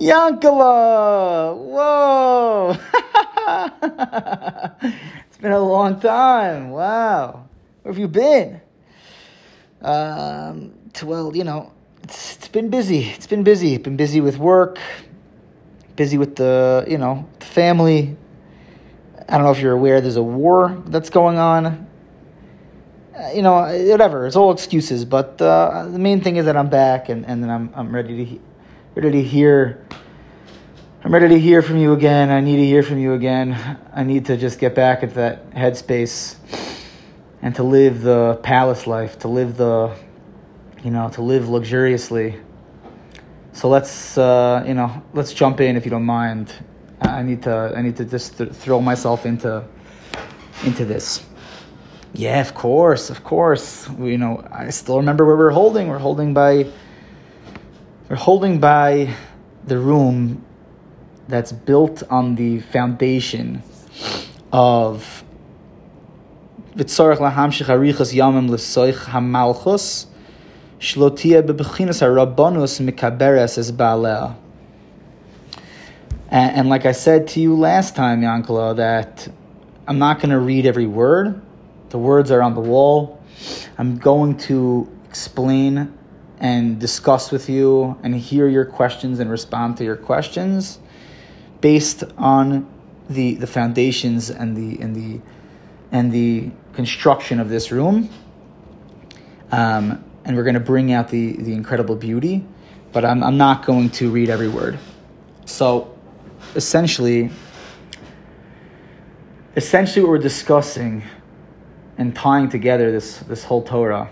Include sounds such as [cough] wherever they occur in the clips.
Yankala! Whoa! [laughs] it's been a long time. Wow. Where have you been? Um, well, you know, it's, it's been busy. It's been busy. Been busy with work, busy with the, you know, the family. I don't know if you're aware there's a war that's going on. Uh, you know, whatever. It's all excuses, but uh, the main thing is that I'm back and, and then I'm, I'm ready to ready to hear. I'm ready to hear from you again. I need to hear from you again. I need to just get back into that headspace and to live the palace life, to live the, you know, to live luxuriously. So let's, uh, you know, let's jump in if you don't mind. I need to, I need to just th- throw myself into, into this. Yeah, of course, of course. We, you know, I still remember where we're holding. We're holding by we're holding by the room that's built on the foundation of yamim hamalchus shlotia bebechinas harabbanus mikaberes es and like I said to you last time, Yankala, that I'm not going to read every word. The words are on the wall. I'm going to explain and discuss with you and hear your questions and respond to your questions based on the the foundations and the and the and the construction of this room. Um, and we're going to bring out the the incredible beauty, but I'm I'm not going to read every word. So, essentially, essentially, what we're discussing and tying together this this whole Torah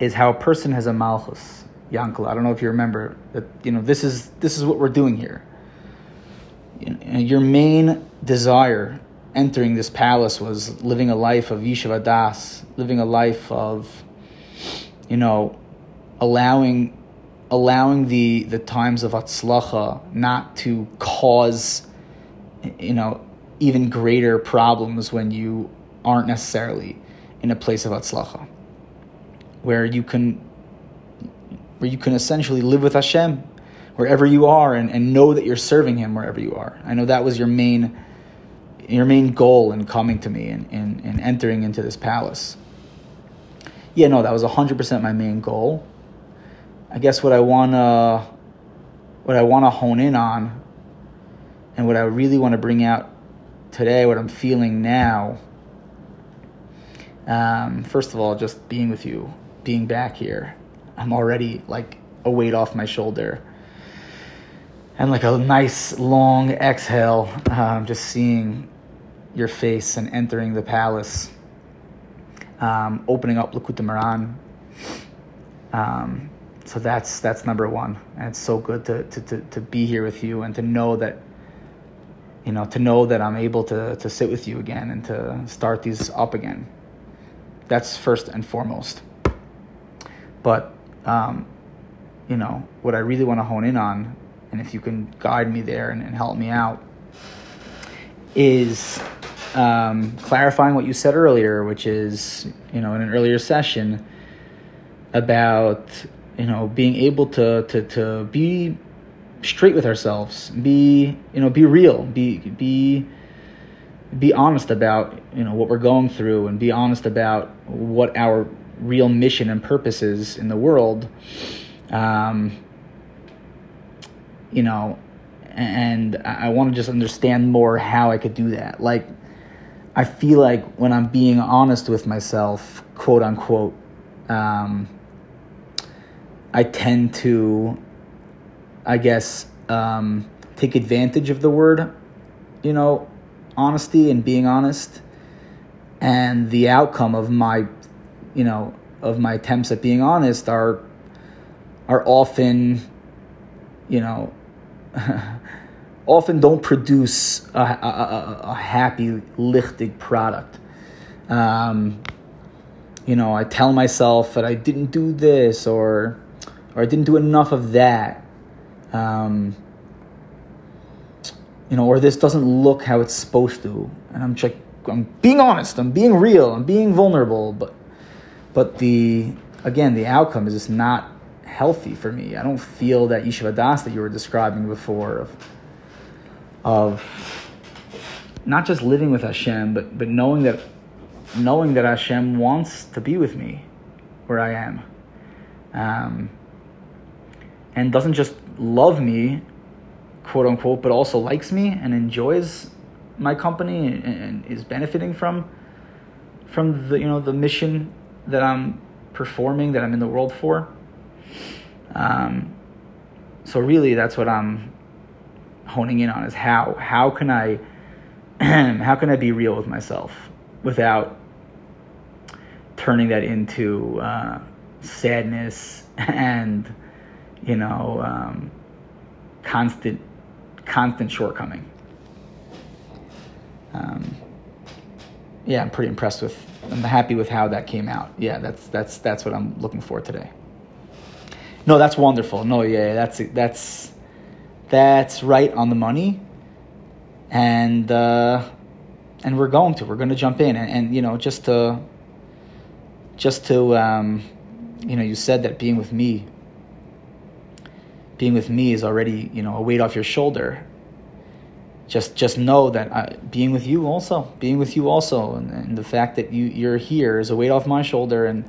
is how a person has a malchus. Yankel, I don't know if you remember that. You know, this is this is what we're doing here. Your main desire entering this palace was living a life of yeshiva das, living a life of, you know, allowing allowing the the times of atzlacha not to cause, you know, even greater problems when you aren't necessarily in a place of atzlacha where you can where you can essentially live with Hashem wherever you are and, and know that you're serving him wherever you are. I know that was your main your main goal in coming to me and, and, and entering into this palace. Yeah, no, that was hundred percent my main goal. I guess what I wanna what I wanna hone in on and what I really want to bring out today, what I'm feeling now. Um, first of all, just being with you being back here. I'm already like a weight off my shoulder. And like a nice long exhale, um, just seeing your face and entering the palace, um, opening up Likutei Moharan. Um, so that's that's number one, and it's so good to, to, to, to be here with you and to know that you know to know that I'm able to to sit with you again and to start these up again. That's first and foremost. But, um, you know, what I really want to hone in on, and if you can guide me there and, and help me out, is um, clarifying what you said earlier, which is, you know, in an earlier session about, you know, being able to, to, to be straight with ourselves, be, you know, be real, be, be, be honest about, you know, what we're going through and be honest about what our real mission and purposes in the world, um, you know, and I want to just understand more how I could do that. Like, I feel like when I'm being honest with myself, quote unquote, um, I tend to, I guess, um, take advantage of the word, you know, honesty and being honest. And the outcome of my you know, of my attempts at being honest are are often, you know, [laughs] often don't produce a, a, a happy, lichtig product. Um, you know, I tell myself that I didn't do this or or I didn't do enough of that. Um, you know, or this doesn't look how it's supposed to, and I'm like, I'm being honest, I'm being real, I'm being vulnerable, but but the again, the outcome is just not healthy for me. I don't feel that Yeshiva Das that you were describing before of, of not just living with Hashem, but, but knowing that knowing that Hashem wants to be with me where I am. Um, and doesn't just love me, quote unquote, but also likes me and enjoys my company and, and is benefiting from from the you know the mission that I'm performing that I'm in the world for. Um, so really, that's what I'm honing in on is how how can I [clears throat] how can I be real with myself without turning that into uh, sadness [laughs] and you know um, constant constant shortcoming. Um, yeah, I'm pretty impressed with. I'm happy with how that came out. Yeah, that's that's that's what I'm looking for today. No, that's wonderful. No, yeah, that's that's that's right on the money, and uh, and we're going to we're going to jump in and, and you know just to just to um, you know you said that being with me being with me is already you know a weight off your shoulder just just know that I, being with you also being with you also and, and, the fact that you you're here is a weight off my shoulder and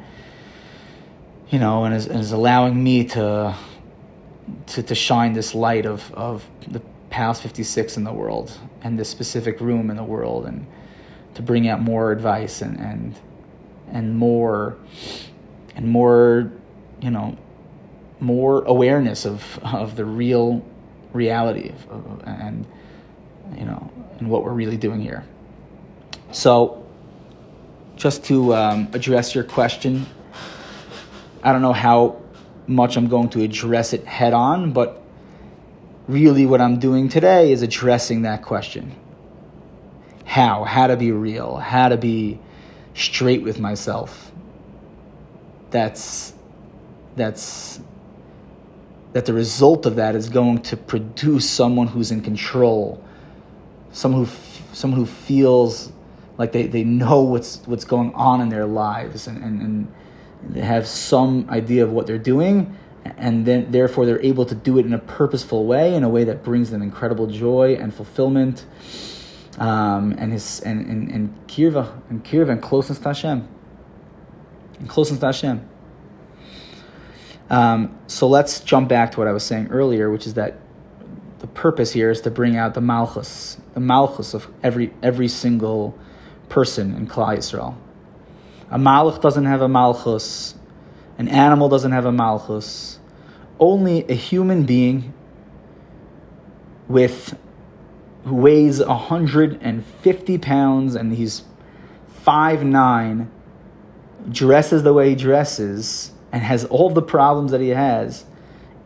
you know and is, and is allowing me to to to shine this light of of the past 56 in the world and this specific room in the world and to bring out more advice and and and more and more you know more awareness of of the real reality of, of, and you know, and what we're really doing here. So, just to um, address your question, I don't know how much I'm going to address it head on, but really what I'm doing today is addressing that question. How? How to be real, how to be straight with myself. That's that's that the result of that is going to produce someone who's in control someone who someone who feels like they, they know what's what's going on in their lives and, and, and they have some idea of what they're doing and then therefore they're able to do it in a purposeful way in a way that brings them incredible joy and fulfillment. Um, and his and, and, and kirva and kirva and closeness to Hashem. And closeness to Hashem. Um, so let's jump back to what I was saying earlier which is that the purpose here is to bring out the malchus, the malchus of every every single person in Klal Yisrael. A malach doesn't have a malchus, an animal doesn't have a malchus. Only a human being with who weighs 150 pounds and he's five nine, dresses the way he dresses, and has all the problems that he has,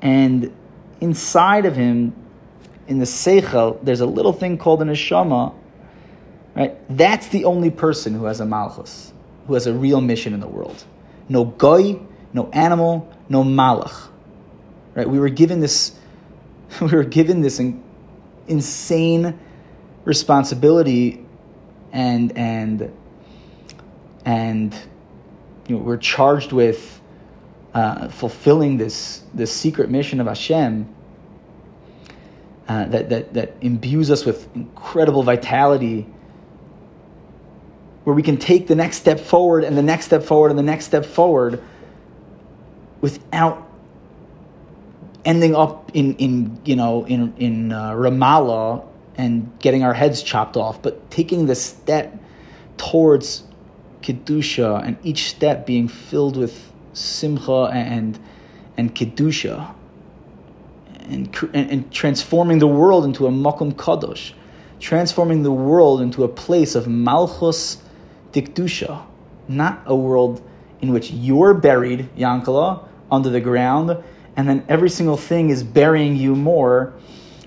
and inside of him in the seichel, there's a little thing called an neshama, right? That's the only person who has a malchus, who has a real mission in the world. No goy, no animal, no malach, right? We were given this, [laughs] we were given this in, insane responsibility, and and and you know we're charged with uh, fulfilling this this secret mission of Hashem uh, that, that, that imbues us with incredible vitality, where we can take the next step forward and the next step forward and the next step forward without ending up in, in you know in in uh, Ramallah and getting our heads chopped off, but taking the step towards kedusha and each step being filled with simcha and and kedusha and, and, and transforming the world into a makom kadosh, transforming the world into a place of malchus dikdusha, not a world in which you're buried, Yankala, under the ground, and then every single thing is burying you more.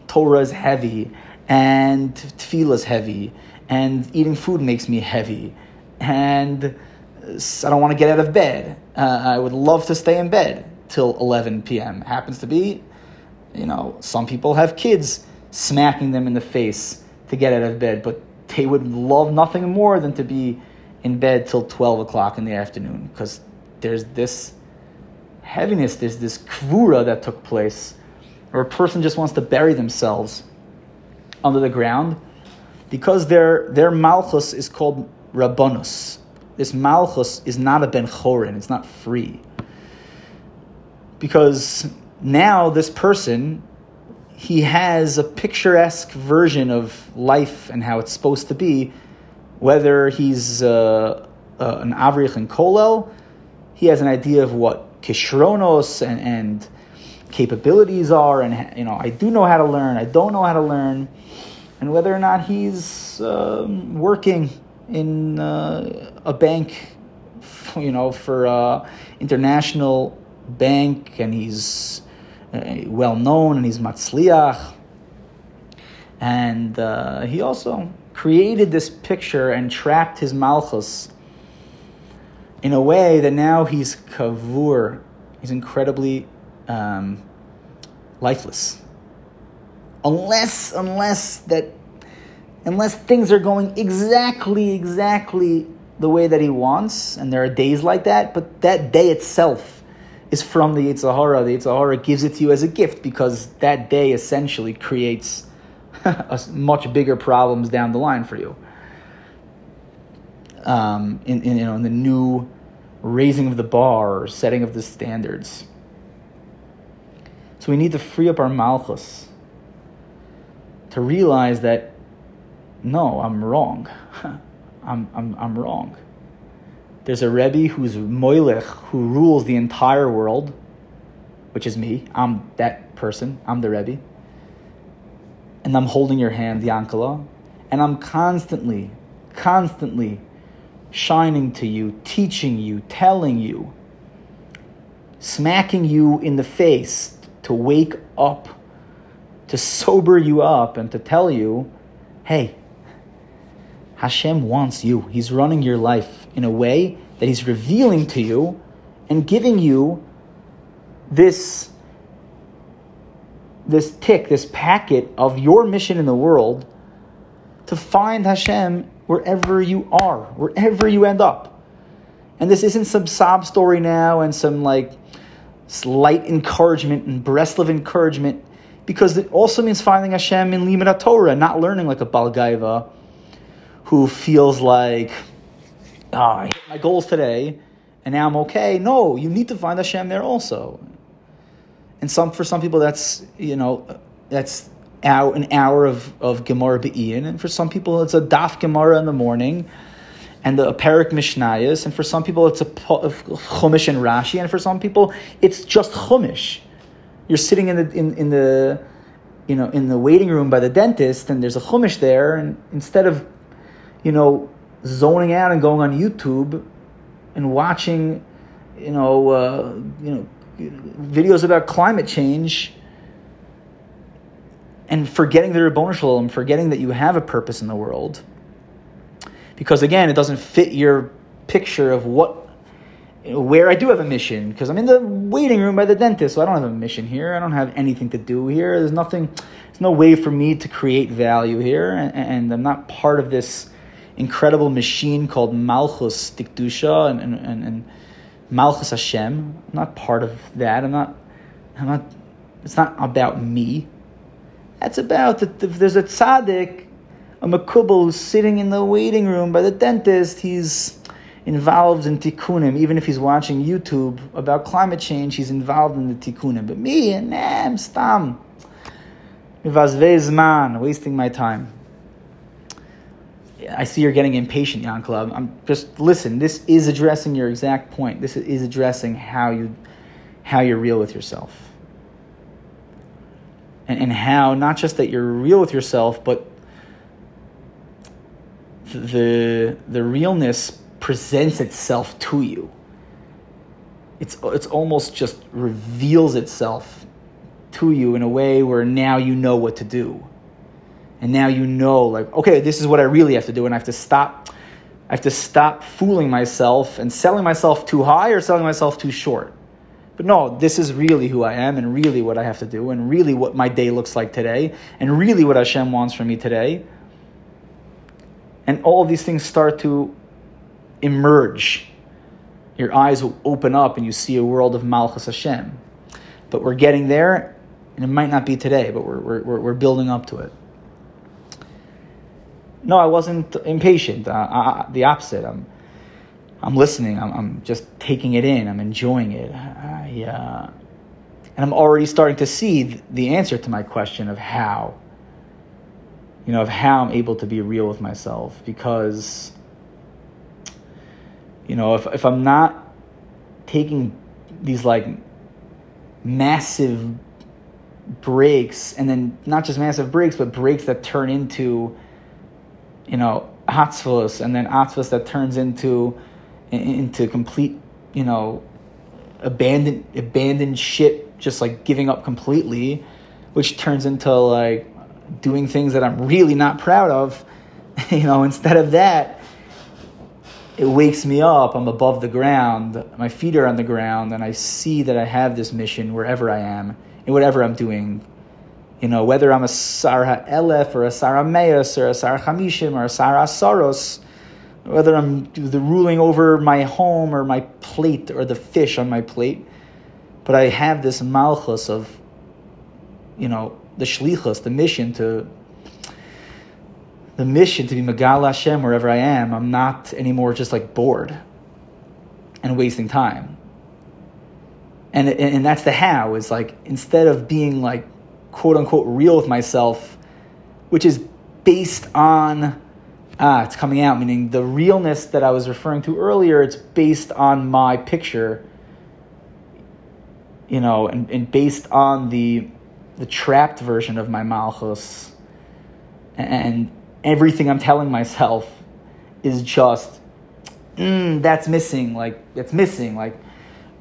Torah is heavy, and tefillah is heavy, and eating food makes me heavy, and I don't want to get out of bed. Uh, I would love to stay in bed till 11 p.m. Happens to be you know, some people have kids smacking them in the face to get out of bed, but they would love nothing more than to be in bed till 12 o'clock in the afternoon because there's this heaviness, there's this kvura that took place, or a person just wants to bury themselves under the ground, because their their malchus is called rabbanus. This malchus is not a ben chorin; it's not free. Because now this person, he has a picturesque version of life and how it's supposed to be, whether he's uh, uh, an avrich and kolel, he has an idea of what kishronos and, and capabilities are, and you know, I do know how to learn, I don't know how to learn, and whether or not he's um, working in uh, a bank, [laughs] you know, for uh, international bank, and he's uh, well known, and he's matzliach, and uh, he also created this picture and trapped his malchus in a way that now he's kavur, he's incredibly um, lifeless. Unless, unless that, unless things are going exactly, exactly the way that he wants, and there are days like that, but that day itself is from the Yetzer Hara. The Yetzer Hara gives it to you as a gift because that day essentially creates [laughs] much bigger problems down the line for you. Um, in, in, you know, in the new raising of the bar or setting of the standards. So we need to free up our malchus to realize that no, I'm wrong. [laughs] I'm, I'm, I'm wrong. There's a Rebbe who's Moilech, who rules the entire world, which is me. I'm that person. I'm the Rebbe. And I'm holding your hand, Yankala. And I'm constantly, constantly shining to you, teaching you, telling you, smacking you in the face to wake up, to sober you up, and to tell you, hey, Hashem wants you. He's running your life in a way that He's revealing to you and giving you this, this tick, this packet of your mission in the world to find Hashem wherever you are, wherever you end up. And this isn't some sob story now and some like slight encouragement and Breslov encouragement, because it also means finding Hashem in Limud Torah, not learning like a Balgaiva who feels like, oh, I hit my goals today and now I'm okay. No, you need to find Hashem there also. And some for some people that's you know that's an hour of, of Gemara Be'in, and for some people it's a Daf Gemara in the morning, and the Perik Mishnayos, and for some people it's a Chumash and Rashi, and for some people it's just Chumash. You're sitting in the in, in the you know in the waiting room by the dentist, and there's a Chumash there, and instead of you know zoning out and going on YouTube and watching you know uh, you know videos about climate change and forgetting the Ribbon Shalom, forgetting that you have a purpose in the world. Because again, it doesn't fit your picture of what where I do have a mission because I'm in the waiting room by the dentist, so I don't have a mission here. I don't have anything to do here. There's nothing. There's no way for me to create value here, and, and I'm not part of this incredible machine called Malchus Dikdusha and, and, and, and Malchus Hashem. I'm not part of that. I'm not. I'm not. It's not about me. That's about that if there's a tzaddik, a makubal who's sitting in the waiting room by the dentist, he's involved in tikkunim. Even if he's watching YouTube about climate change, he's involved in the tikkunim. But me, nah, I'm stam. wasting my time. I see you're getting impatient, Jan Club. I'm just listen. This is addressing your exact point. This is addressing how you how you're real with yourself and, and how not just that you're real with yourself, but the the realness presents itself to you. It's it's almost just reveals itself to you in a way where now you know what to do. And now you know like okay, this is what I really have to do and I have to stop I have to stop fooling myself and selling myself too high or selling myself too short. But no, this is really who I am and really what I have to do and really what my day looks like today and really what Hashem wants from me today. And all of these things start to emerge your eyes will open up and you see a world of Malchus Hashem. But we're getting there, and it might not be today, but we're, we're, we're building up to it. No, I wasn't impatient. Uh, I, the opposite. I'm, I'm listening. I'm, I'm just taking it in. I'm enjoying it. I, uh, and I'm already starting to see the answer to my question of how. You know, of how I'm able to be real with myself. Because, you know, if, if I'm not taking these like massive breaks, and then not just massive breaks, but breaks that turn into, you know, atzvos, and then atzvos that turns into into complete, you know, abandoned abandoned shit, just like giving up completely, which turns into like doing things that I'm really not proud of. [laughs] you know, instead of that, it wakes me up. I'm above the ground. My feet are on the ground, and I see that I have this mission wherever I am, in whatever I'm doing. You know, whether I'm a Sarah Elef or a Sarah Meus or a Sarah Chamishim or a Sarah Saros, whether I'm the ruling over my home or my plate or the fish on my plate, but I have this malchus of, you know, the shlichus, the mission to the mission to be Megal Hashem wherever I am, I'm not anymore just like bored and wasting time. And, and that's the how, is like instead of being like quote unquote real with myself, which is based on, ah, it's coming out, meaning the realness that I was referring to earlier, it's based on my picture, you know, and, and based on the, the trapped version of my Malchus. And everything I'm telling myself is just, mm, that's missing. Like it's missing. Like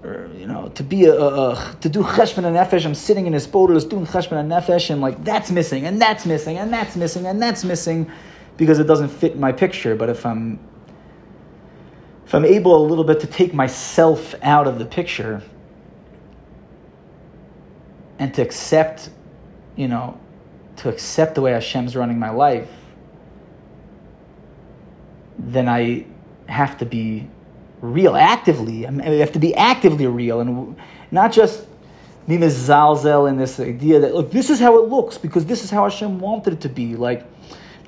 or, you know, to be a, a, to do cheshbon and nefesh. I'm sitting in hisbodedus doing cheshbon and nefesh, and like that's missing, and that's missing, and that's missing, and that's missing, because it doesn't fit my picture. But if I'm if I'm able a little bit to take myself out of the picture and to accept, you know, to accept the way Hashem's running my life, then I have to be real, actively. I, mean, I have to be actively real and not just be mizalzel in this idea that, look, this is how it looks because this is how Hashem wanted it to be. Like,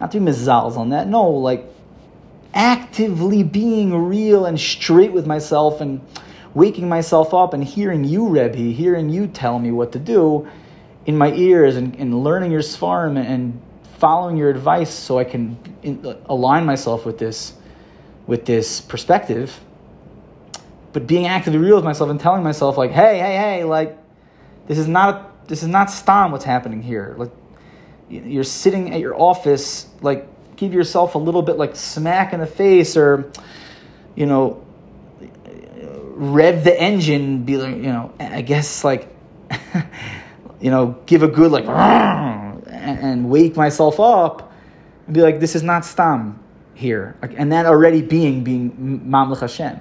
not to be mizalzel on that. No, like, actively being real and straight with myself and waking myself up and hearing you, Rebbe, hearing you tell me what to do in my ears and, and learning your svarim and following your advice so I can in, align myself with this with this perspective. But being actively real with myself and telling myself like, hey, hey, hey, like this is not this is not stam what's happening here. Like you're sitting at your office, like give yourself a little bit like smack in the face or you know rev the engine be like you know i guess like [laughs] you know give a good like [clears throat] and, and wake myself up and be like, this is not stam here. And that already being, being Mamlech Hashem.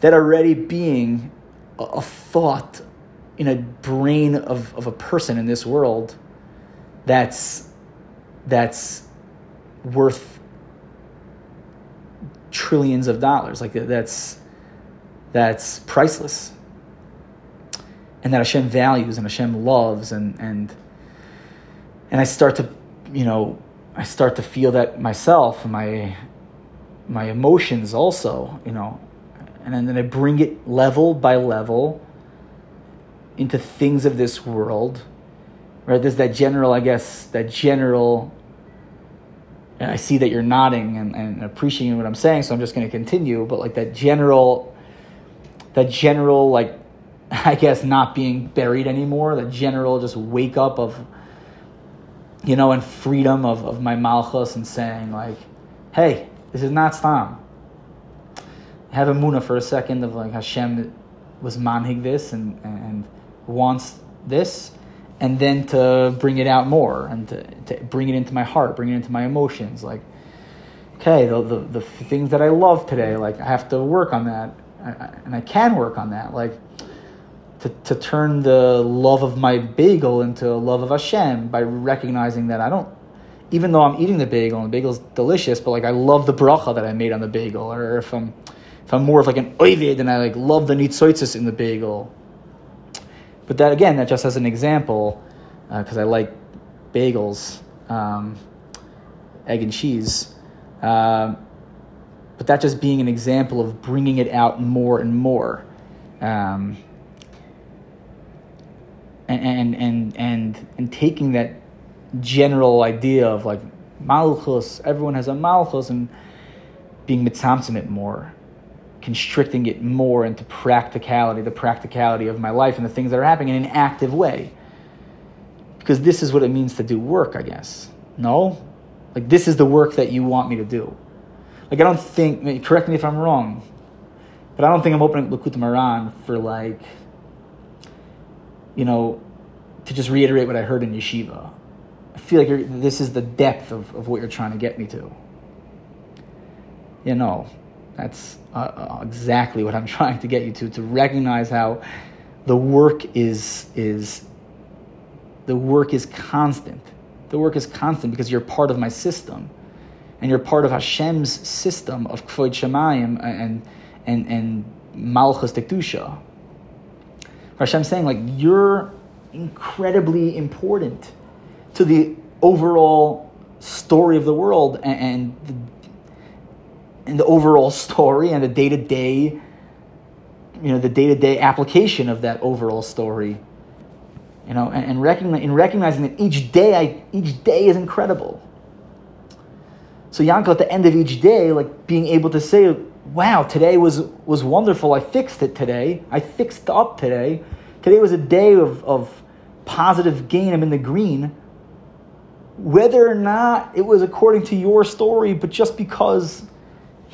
That already being a, a thought in a brain of, of a person in this world that's that's worth trillions of dollars. Like that's that's priceless. And that Hashem values and Hashem loves and and and I start to, you know, I start to feel that myself, my my emotions also, you know, and then I bring it level by level into things of this world. Right? There's that general, I guess, that general. And I see that you're nodding and, and appreciating what I'm saying, so I'm just going to continue. But like that general, that general, like, [laughs] I guess, not being buried anymore, that general just wake up of you know, and freedom of, of my malchus and saying like, hey, this is not stam. Have a muna for a second of like Hashem was manhig this and, and wants this, and then to bring it out more and to, to bring it into my heart, bring it into my emotions. Like, okay, the, the, the things that I love today, like I have to work on that, and I can work on that. Like, to, to turn the love of my bagel into a love of Hashem by recognizing that I don't, even though I'm eating the bagel and the bagel's delicious, but like I love the bracha that I made on the bagel, or if I'm if I'm more of like an oivid and I like love the nitzoitzis in the bagel. But that again, that just as an example, because uh, I like bagels, um, egg and cheese. Uh, but that just being an example of bringing it out more and more. Um, and, and, and, and, and taking that general idea of like malchus, everyone has a malchus, and being mitzamtzim it more, constricting it more into practicality, the practicality of my life and the things that are happening in an active way. Because this is what it means to do work, I guess. No? Like, this is the work that you want me to do. Like, I don't think, correct me if I'm wrong, but I don't think I'm opening Likutei Moharan for, like, you know, to just reiterate what I heard in yeshiva. I feel like this is the depth of, of what you're trying to get me to. You know, that's uh, uh, exactly what I'm [laughs] trying to get you to, to recognize how the work is, is, the work is constant. The work is constant because you're part of my system. And you're part of Hashem's system of Kvod Shemayim and, and, and Malchus Dikdusha. Hashem's saying, like, you're incredibly important to the overall story of the world and, and and the overall story and the day to day, you know, the day to day application of that overall story. You know, and, and recognize, in recognizing that each day, I, each day is incredible. So Yanko, at the end of each day, like being able to say, "Wow, today was was wonderful. I fixed it today. I fixed up today. Today was a day of, of positive gain. I'm in the green." whether or not it was according to your story, but just because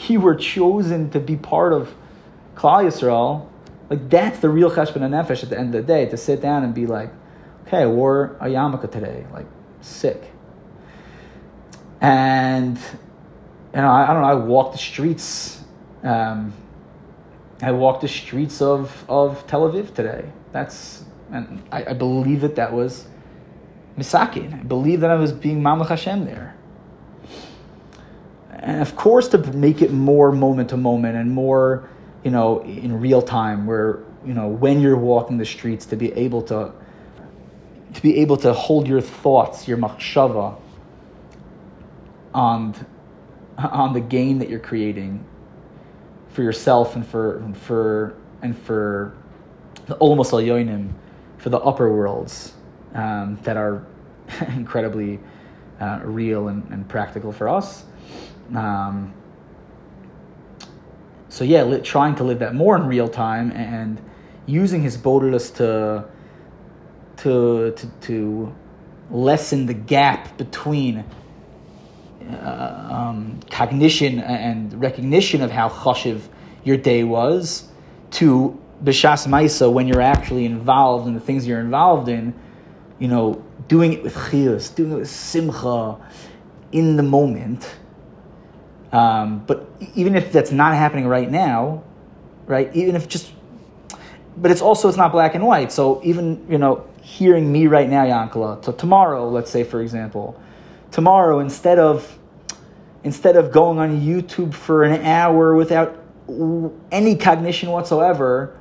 you were chosen to be part of Klal Yisrael, like that's the real cheshbon nefesh at the end of the day to sit down and be like, okay, I wore a yarmulke today, like sick, and you know I, I don't know. I walked the streets. Um, I walked the streets of of Tel Aviv today. That's and I, I believe that that was misakin. I believe that I was being Mamlech Hashem there. And of course, to make it more moment to moment and more, you know, in real time, where you know when you're walking the streets, to be able to, to be able to hold your thoughts, your machshava, on, on the gain that you're creating for yourself and for and for and for the olamos yonim, for the upper worlds um, that are [laughs] incredibly uh, real and, and, practical for us. Um, so yeah, li- trying to live that more in real time and using his bodilus to, to to to lessen the gap between uh, um, cognition and recognition of how chashiv your day was to b'shas maisa when you're actually involved in the things you're involved in you know, doing it with chiyus, doing it with simcha in the moment. Um, but even if that's not happening right now, right? Even if just, but it's also it's not black and white. So even you know, hearing me right now, Yankala. So tomorrow, let's say for example, tomorrow instead of instead of going on YouTube for an hour without any cognition whatsoever,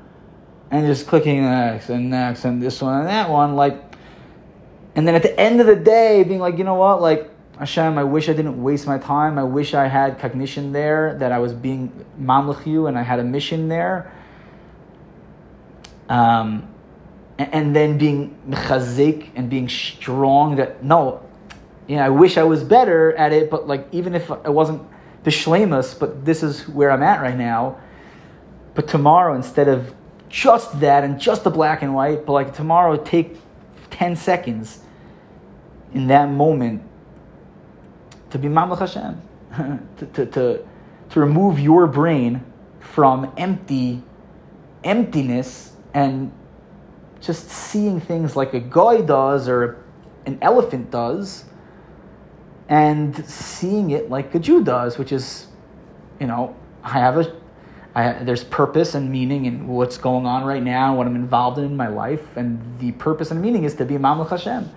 and just clicking next and next and this one and that one, like and then at the end of the day, being like, you know what, like Hashem, I wish I didn't waste my time. I wish I had cognition there that I was being mamlech and I had a mission there. Um, and, then being mechazik and being strong that no, you know, I wish I was better at it, but like even if I wasn't the shlemus, but this is where I'm at right now. But tomorrow, instead of just that and just the black and white, but like tomorrow, take 10 seconds in that moment to be Mamlech Hashem, [laughs] to, to, to, to remove your brain from empty emptiness and just seeing things like a guy does or an elephant does and seeing it like a Jew does, which is, you know, I have a I, there's purpose and meaning in what's going on right now, what I'm involved in in my life, and the purpose and meaning is to be Mamlech Hashem.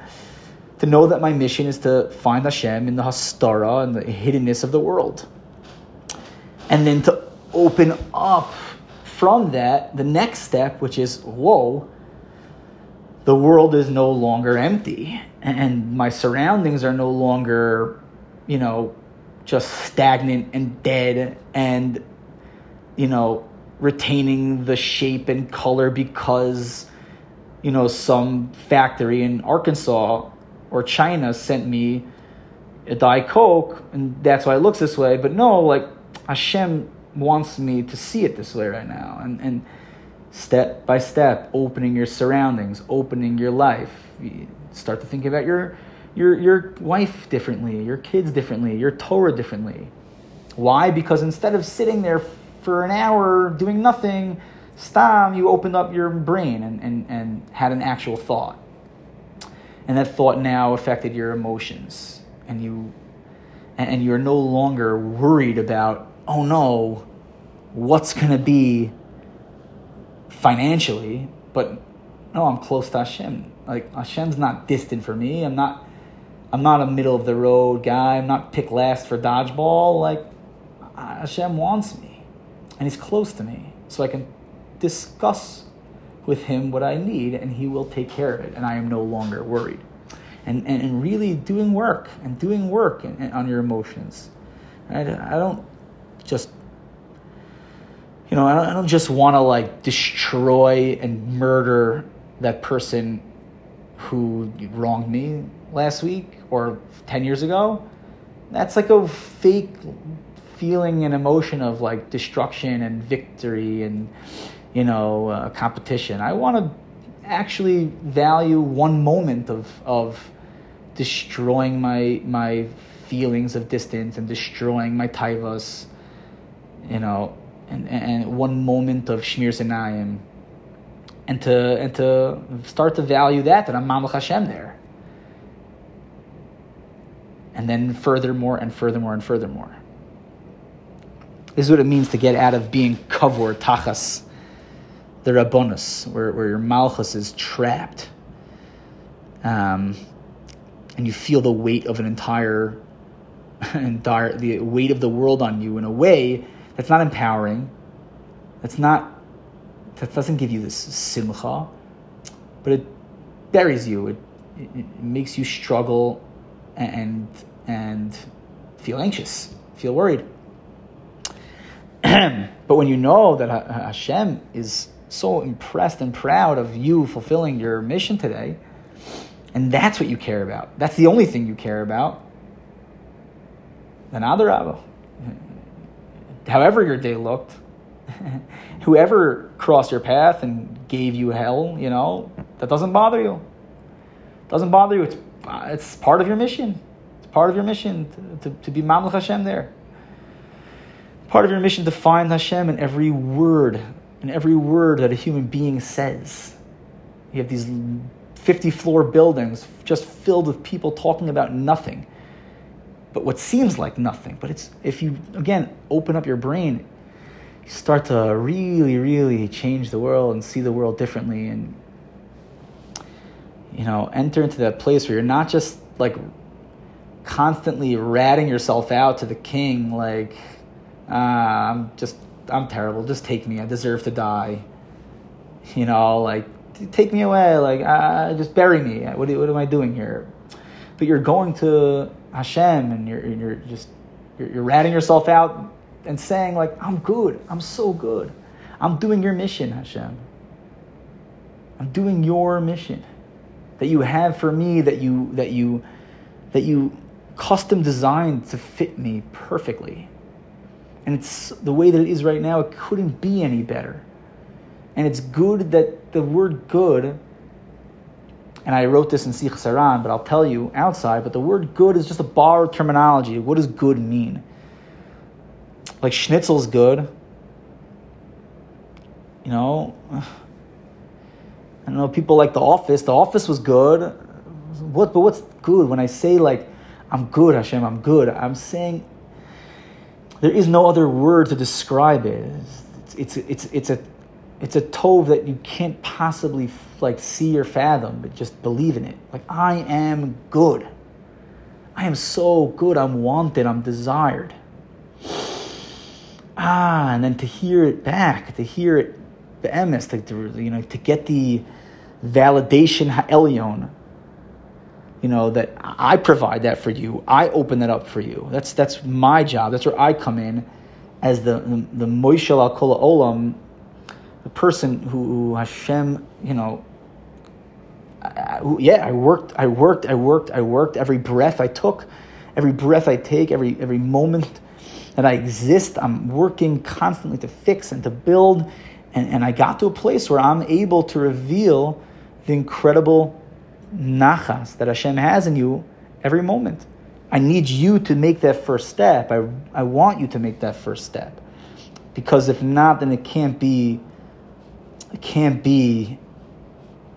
To know that my mission is to find Hashem in the hastara and the hiddenness of the world. And then to open up from that the next step, which is whoa, the world is no longer empty and my surroundings are no longer, you know, just stagnant and dead and, you know, retaining the shape and color because, you know, some factory in Arkansas or China sent me a Diet Coke and that's why it looks this way. But no, like Hashem wants me to see it this way right now. And, and step by step, opening your surroundings, opening your life. You start to think about your, your, your wife differently, your kids differently, your Torah differently. Why? Because instead of sitting there for an hour doing nothing, stam, you opened up your brain and, and, and had an actual thought. And that thought now affected your emotions. And you and you're no longer worried about, oh no, what's gonna be financially, but no, I'm close to Hashem. Like Hashem's not distant for me. I'm not I'm not a middle of the road guy. I'm not picked last for dodgeball. Like Hashem wants me, and He's close to me, so I can discuss with Him what I need, and He will take care of it, and I am no longer worried. And and, and really doing work and doing work and, and on your emotions. Right? I don't just you know, I don't, I don't just want to like destroy and murder that person who wronged me last week or 10 years ago. That's like a fake feeling and emotion of like destruction and victory and, you know, uh, competition. I want to actually value one moment of, of destroying my, my feelings of distance and destroying my taivas, you know, and, and one moment of Shmiras Einayim, and to and to start to value that that I'm Mamlech Hashem there. And then furthermore and furthermore and furthermore. This is what it means to get out of being kavur tachas, the rabonus, where, where your malchus is trapped. Um, and you feel the weight of an entire, [laughs] entire the weight of the world on you in a way that's not empowering. That's not, that doesn't give you this simcha, but it buries you. It, it, it makes you struggle and, and feel anxious, feel worried. [clears throat] but when you know that Hashem is so impressed and proud of you fulfilling your mission today, and that's what you care about, that's the only thing you care about, then Adarabah however your day looked, [laughs] whoever crossed your path and gave you hell, you know, that doesn't bother you. Doesn't bother you. It's, it's part of your mission. It's part of your mission to, to, to be Mamlech Hashem there. Part of your mission to find Hashem in every word, in every word that a human being says. You have these 50 floor buildings just filled with people talking about nothing but what seems like nothing. But it's if you again open up your brain, you start to really, really change the world and see the world differently, and you know, enter into that place where you're not just like constantly ratting yourself out to the king, like ah, I'm just I'm terrible. Just take me. I deserve to die. You know, like take me away. Like ah, just bury me. What, what am I doing here? But you're going to Hashem and you're, you're just you're, you're ratting yourself out and saying like I'm good, I'm so good, I'm doing your mission, Hashem. I'm doing your mission that you have for me that you that you that you custom designed to fit me perfectly. And it's the way that it is right now, it couldn't be any better. And it's good that the word good and I wrote this in Sichos HaRan, but I'll tell you outside, but the word good is just a borrowed terminology. What does good mean? Like schnitzel's good. You know, I don't know, people like The Office. The Office was good. What, but what's good? When I say, like, I'm good, Hashem, I'm good, I'm saying there is no other word to describe it. It's, it's, it's, it's a it's a tove that you can't possibly like see or fathom, but just believe in it. Like I am good. I am so good. I'm wanted. I'm desired. ah, and then to hear it back, to hear it, the emes, to, you know, to get the validation ha'elyon, you know, that I provide that for you. I open that up for you. That's that's my job. That's where I come in as the the, Moishel al Kol Olam, the person who, Hashem, you know, uh, I, I, yeah, I worked, I worked, I worked, I worked. Every breath I took, every breath I take, every every moment that I exist, I'm working constantly to fix and to build. And, and I got to a place where I'm able to reveal the incredible nachas that Hashem has in you every moment. I need you to make that first step. I, I want you to make that first step. Because if not, then it can't be, it can't be,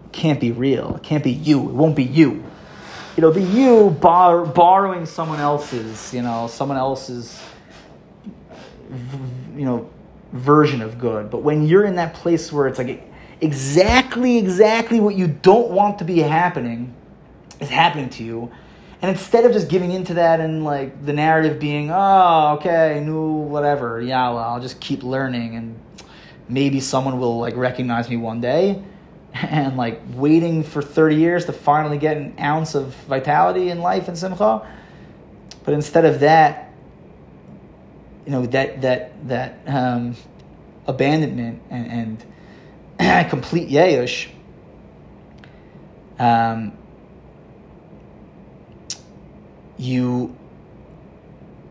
it can't be real. It can't be you. It won't be you. It'll be you bar, borrowing someone else's, you know, someone else's, you know, version of good. But when you're in that place where it's like, exactly, exactly what you don't want to be happening is happening to you. And instead of just giving into that and like the narrative being, oh, okay, new, whatever, yeah, well, I'll just keep learning and maybe someone will like recognize me one day [laughs] and like waiting for 30 years to finally get an ounce of vitality in life and simcha. But instead of that, you know, that, that, that, um, abandonment and, and [clears throat] complete Yayush, um, you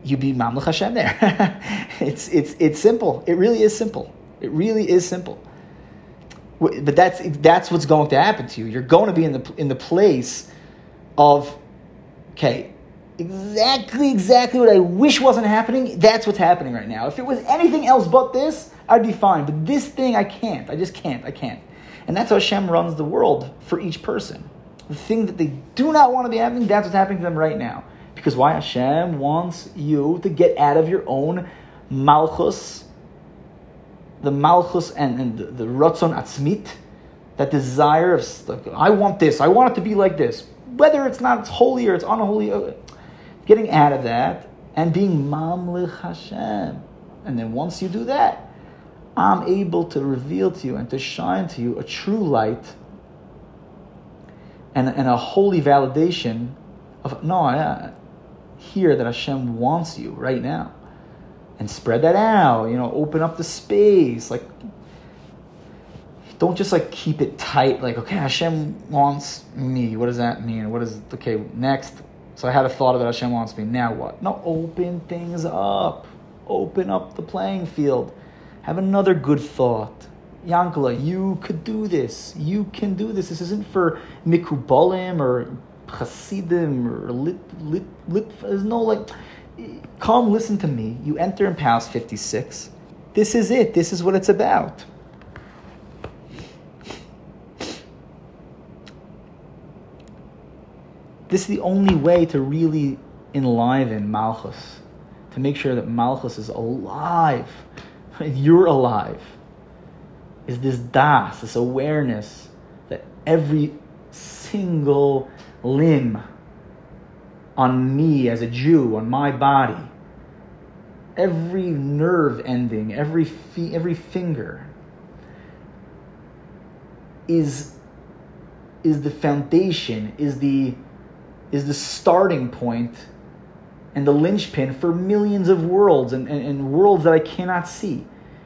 you be Mamlech Hashem there. [laughs] it's it's it's simple. It really is simple. It really is simple. But that's that's what's going to happen to you. You're going to be in the in the place of okay, exactly exactly what I wish wasn't happening. That's what's happening right now. If it was anything else but this, I'd be fine. But this thing, I can't. I just can't. I can't. And that's how Hashem runs the world for each person. The thing that they do not want to be happening, that's what's happening to them right now. Because why? Hashem wants you to get out of your own malchus, the malchus and, and the, the ratzon atzmit, that desire of, like, I want this, I want it to be like this. Whether it's not it's holy or it's unholy, uh, getting out of that and being mamlich Hashem. And then once you do that, I'm able to reveal to you and to shine to you a true light and, and a holy validation of no, I hear that Hashem wants you right now. And spread that out, you know, open up the space. Like, don't just like keep it tight, like, okay, Hashem wants me. What does that mean? What is, okay, next. So I had a thought about Hashem wants me. Now what? No, open things up. Open up the playing field have another good thought. Yankala, you could do this. You can do this. This isn't for Mikubalim or Hasidim or lit, lit, lit. There's no like, come listen to me. You enter in Palace 56. This is it. This is what it's about. This is the only way to really enliven Malchus, to make sure that Malchus is alive [laughs] you're alive. Is this das, this awareness that every single limb on me as a Jew, on my body, every nerve ending, every fi- every finger is is the foundation, is the is the starting point and the linchpin for millions of worlds and, and, and, worlds that I cannot see.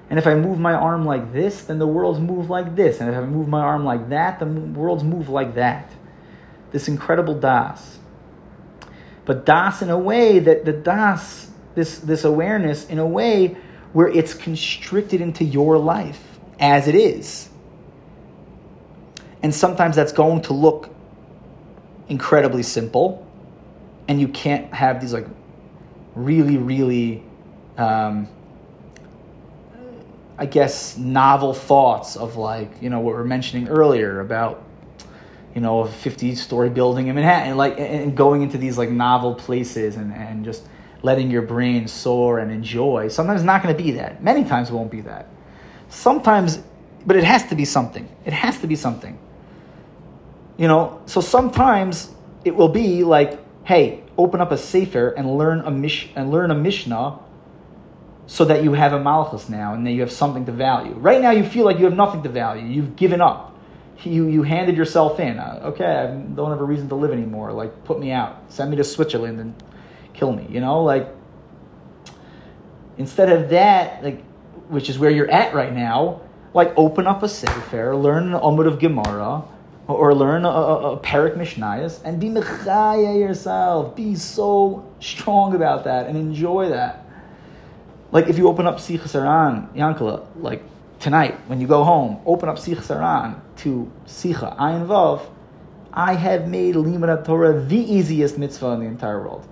And if I move my arm like this, then the worlds move like this. And if I move my arm like that, the worlds move like that. This incredible Das. But Das in a way that the Das, this, this awareness, in a way where it's constricted into your life as it is. And sometimes that's going to look incredibly simple and you can't have these like really, really, um, I guess, novel thoughts of like, you know, what we are mentioning earlier about, you know, a 50 story building in Manhattan, like, and going into these like novel places and, and just letting your brain soar and enjoy. Sometimes not going to be that. Many times it won't be that. Sometimes, but it has to be something. It has to be something. You know, so sometimes it will be like, hey, open up a sefer and learn a mish and learn a mishnah so that you have a malchus now and that you have something to value. Right now, you feel like you have nothing to value. You've given up. You, you handed yourself in. Uh, okay, I don't have a reason to live anymore. Like, put me out. Send me to Switzerland and kill me. You know, like, instead of that, like, which is where you're at right now, like, open up a sefer, learn an Amud of Gemara, or learn a, a, a Perek Mishnayos, and be mechaya yourself. Be so strong about that and enjoy that like if you open up Sichos HaRan, Yankala, like tonight when you go home, open up Sichos HaRan to Sikha, I involve, I have made Limud Torah the easiest mitzvah in the entire world.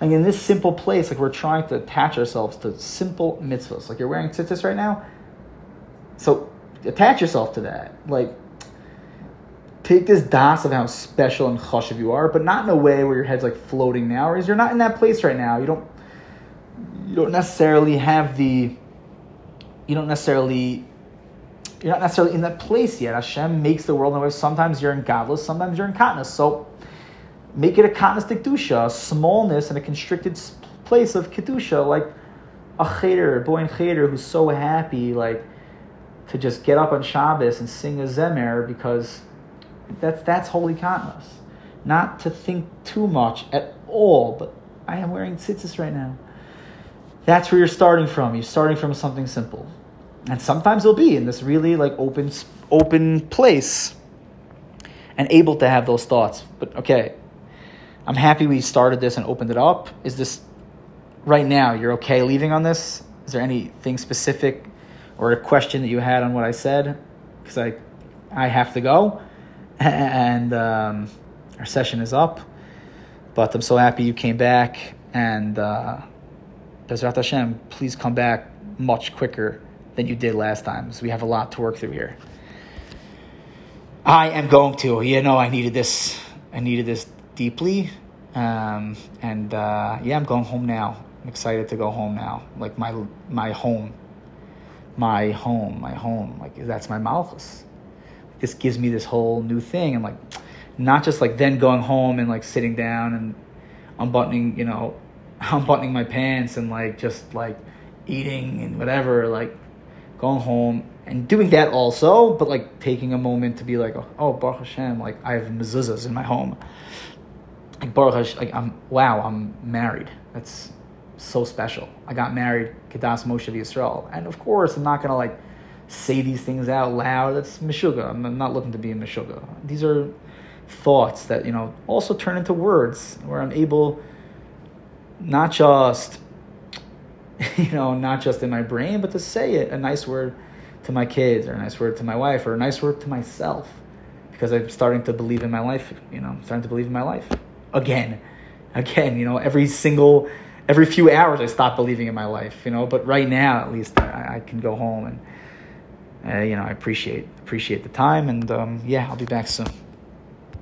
And in this simple place, like we're trying to attach ourselves to simple mitzvahs. Like you're wearing tzitzis right now, so attach yourself to that. Like take this das of how special and chashiv you are, but not in a way where your head's like floating now, or is you're not in that place right now. You don't you don't necessarily have the you don't necessarily you're not necessarily in that place yet. Hashem makes the world in a way. Sometimes you're in gadlus, sometimes you're in katnas. So make it a katnas dikdusha, a smallness and a constricted place of kedusha, like a cheder, a boy in cheder who's so happy, like to just get up on Shabbos and sing a zemer because that's that's holy katnas. Not to think too much at all, but I am wearing tzitzis right now. That's where you're starting from. You're starting from something simple. And sometimes you'll be in this really like open open place and able to have those thoughts. But okay, I'm happy we started this and opened it up. Is this right now you're okay leaving on this? Is there anything specific or a question that you had on what I said? Because I I have to go [laughs] and um, our session is up. But I'm so happy you came back and uh, Hashem, please come back much quicker than you did last time. So we have a lot to work through here. I am going to. You know, I needed this. I needed this deeply, um, and uh, yeah, I'm going home now. I'm excited to go home now. Like my my home, my home, my home. Like that's my malchus. This gives me this whole new thing. I'm like, not just like then going home and like sitting down and unbuttoning, you know, [laughs] unbuttoning my pants and like just like eating and whatever, like going home and doing that also, but like taking a moment to be like, oh, oh Baruch Hashem, like I have mezuzahs in my home. Like Baruch Hashem, like I'm wow, I'm married. That's so special. I got married, Kedas Moshe Yisrael, and of course I'm not gonna like say these things out loud. That's meshuga. I'm not looking to be a meshuga. These are thoughts that you know also turn into words where I'm able not just [laughs] you know not just in my brain but to say it a nice word to my kids or a nice word to my wife or a nice word to myself because i'm starting to believe in my life you know i'm starting to believe in my life again again you know every single every few hours i stop believing in my life you know but right now at least i, I can go home and uh, you know i appreciate appreciate the time and um, yeah i'll be back soon